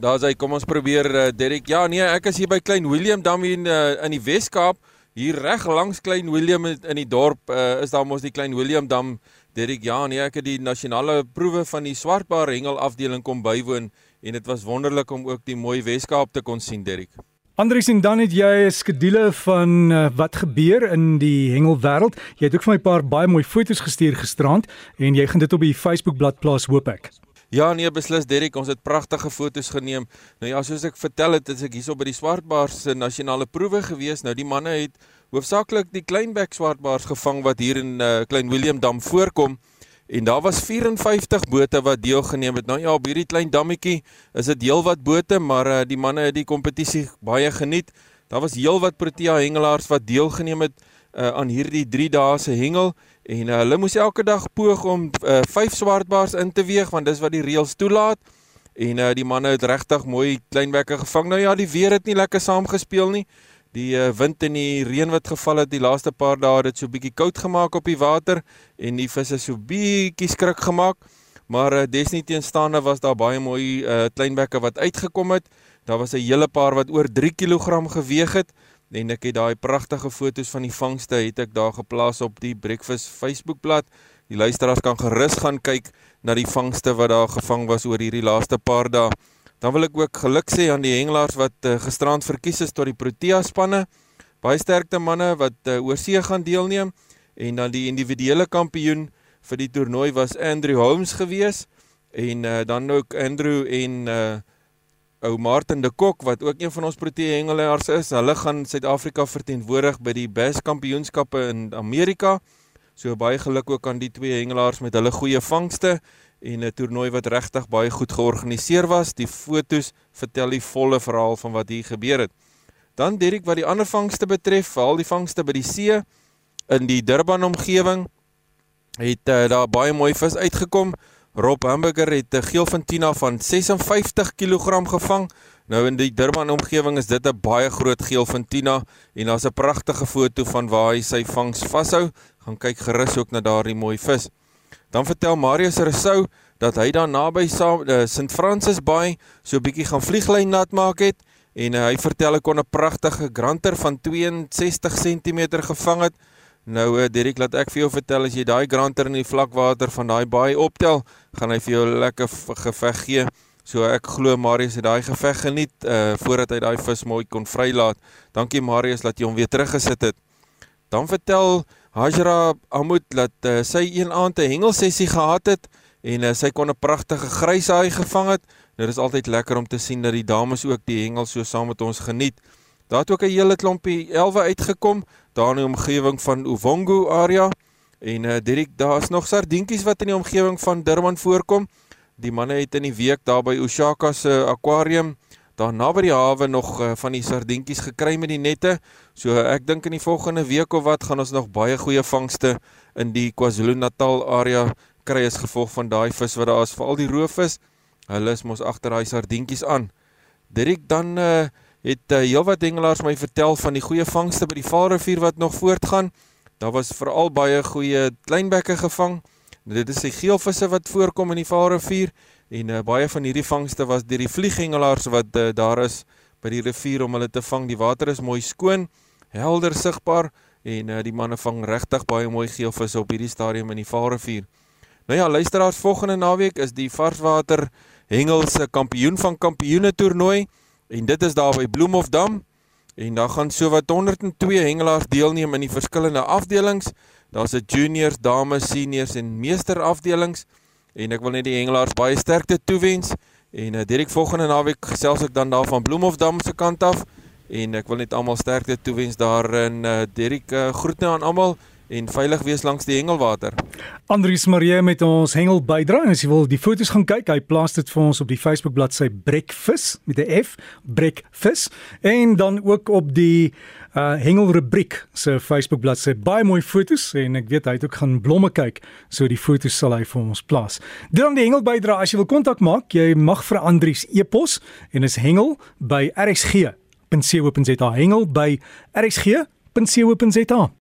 Daar's hy, kom ons probeer uh, Derek. Ja, nee, ek is hier by Klein Willem Dam in uh, in die Wes-Kaap. Hier reg langs Klein Willem in die dorp uh, is daar mos die Klein Willem Dam. Derek, ja, nee, ek het die nasionale proewe van die swartbaar hengel afdeling kom bywoon en dit was wonderlik om ook die mooi Wes-Kaap te kon sien, Derek. Andries en dan het jy 'n skedule van uh, wat gebeur in die hengelwêreld. Jy het ook vir my 'n paar baie mooi foto's gestuur gisterand en jy gaan dit op die Facebookblad plaas, hoop ek. Ja nee beslis Derek, ons het pragtige foto's geneem. Nou ja, soos ek vertel het, is ek hierso by die swartbaars se nasionale proewe gewees. Nou die manne het hoofsaaklik die kleinbek swartbaars gevang wat hier in uh, Klein Willem Dam voorkom. En daar was 54 bote wat deelgeneem het. Nou ja, op hierdie klein dammetjie is dit heelwat bote, maar uh, die manne het die kompetisie baie geniet. Daar was heelwat Protea hengelaars wat deelgeneem het uh, aan hierdie 3 dae se hengel en uh, hulle moes elke dag poog om 5 uh, swartbaars in te weeg want dis wat die reëls toelaat. En uh, die manne het regtig mooi kleinbekke gevang. Nou ja, die weer het nie lekker saamgespeel nie. Die uh, wind en die reën wat geval het die laaste paar dae het dit so bietjie koud gemaak op die water en die visse so bietjie skrik gemaak. Maar uh, desnieteenstaande was daar baie mooi uh, kleinbekke wat uitgekom het. Daar was 'n hele paar wat oor 3 kg geweg het en ek het daai pragtige foto's van die vangste het ek daar geplaas op die Breakfast Facebookblad. Die luisteraars kan gerus gaan kyk na die vangste wat daar gevang was oor hierdie laaste paar dae. Dan wil ek ook geluk sê aan die hengelaars wat uh, gisterand verkies is tot die Protea spanne. Baie sterkte manne wat uh, oor see gaan deelneem en dan die individuele kampioen vir die toernooi was Andrew Holmes gewees en uh, dan ook Andrew en uh, ou Martin de Kok wat ook een van ons Protea hengelaars is. Hulle gaan Suid-Afrika verteenwoordig by die Bass Kampioenskappe in Amerika. So baie geluk ook aan die twee hengelaars met hulle goeie vangste en 'n toernooi wat regtig baie goed georganiseer was. Die fotos vertel die volle verhaal van wat hier gebeur het. Dan Dirk wat die ander vangste betref, veral die vangste by die see in die Durban omgewing het uh, daar baie mooi vis uitgekom. Rob Hamburger het 'n geelfintina van 56 kg gevang. Nou in die Durban omgewing is dit 'n baie groot geelfintina en daar's 'n pragtige foto van waar hy sy vangs vashou. Gaan kyk gerus ook na daardie mooi vis. Dan vertel Marius Rousseau dat hy daar naby St Francis Bay so 'n bietjie gaan vlieglyn nat maak het en uh, hy vertel hy kon 'n pragtige granter van 62 cm gevang het. Nou uh, Dirk, laat ek vir jou vertel as jy daai granter in die vlakwater van daai baai optel, gaan hy vir jou lekker geveg gee. So ek glo Marius het daai geveg geniet uh voordat hy daai vis mooi kon vrylaat. Dankie Marius dat jy hom weer teruggesit het. Dan vertel Hajra Ahmud dat uh, sy een aand 'n hengelsessie gehad het en uh, sy kon 'n pragtige gryshaai gevang het. Nou dis altyd lekker om te sien dat die dames ook die hengel so saam met ons geniet. Daar het ook 'n hele klompie elwe uitgekom daar in die omgewing van Uvongo area en uh, Dirk daar's nog sardientjies wat in die omgewing van Durban voorkom. Die manne het in die week daar by Oshaka se aquarium daar naby die hawe nog uh, van die sardientjies gekry met die nette. So uh, ek dink in die volgende week of wat gaan ons nog baie goeie vangste in die KwaZulu-Natal area kry as gevolg van daai vis wat daar is, veral die roofvis. Hulle is mos agter daai sardientjies aan. Dirk dan uh, het uh, heelwat hengelaars my vertel van die goeie vangste by die Vaalrivier wat nog voortgaan. Daar was veral baie goeie kleinbekke gevang. Dit is die geelvisse wat voorkom in die Vaalrivier en uh, baie van hierdie vangste was deur die vlieghengelaars wat uh, daar is by die rivier om hulle te vang. Die water is mooi skoon, helder sigbaar en uh, die manne vang regtig baie mooi geelvisse op hierdie stadium in die Vaalrivier. Nou ja, luisteraars, volgende naweek is die varswater hengelse kampioen van kampioene toernooi en dit is daar by Bloemhofdam. En daar gaan sowat 102 hengelaars deelneem in die verskillende afdelings. Daar's 'n juniors, dames, seniors en meester afdelings en ek wil net die hengelaars baie sterkte toewens. En uh, direk volgende naweek gesels ek dan daar van Bloemhofdam se kant af. En ek wil net almal sterkte toewens daar in uh, Dirk uh, groete aan almal en veilig wees langs die hengelwater. Andrius Marie met ons hengel bydra en as jy wil die foto's gaan kyk, hy plaas dit vir ons op die Facebook bladsy Breakfast met 'n F, Breakfast en dan ook op die uh hengel rubriek se Facebook bladsy baie mooi foto's en ek weet hy het ook gaan blomme kyk, so die foto's sal hy vir ons plaas. Dit dan die hengel bydra as jy wil kontak maak, jy mag vir Andrius e-pos en is hengel by rsg.co.za hengel by rsg.co.za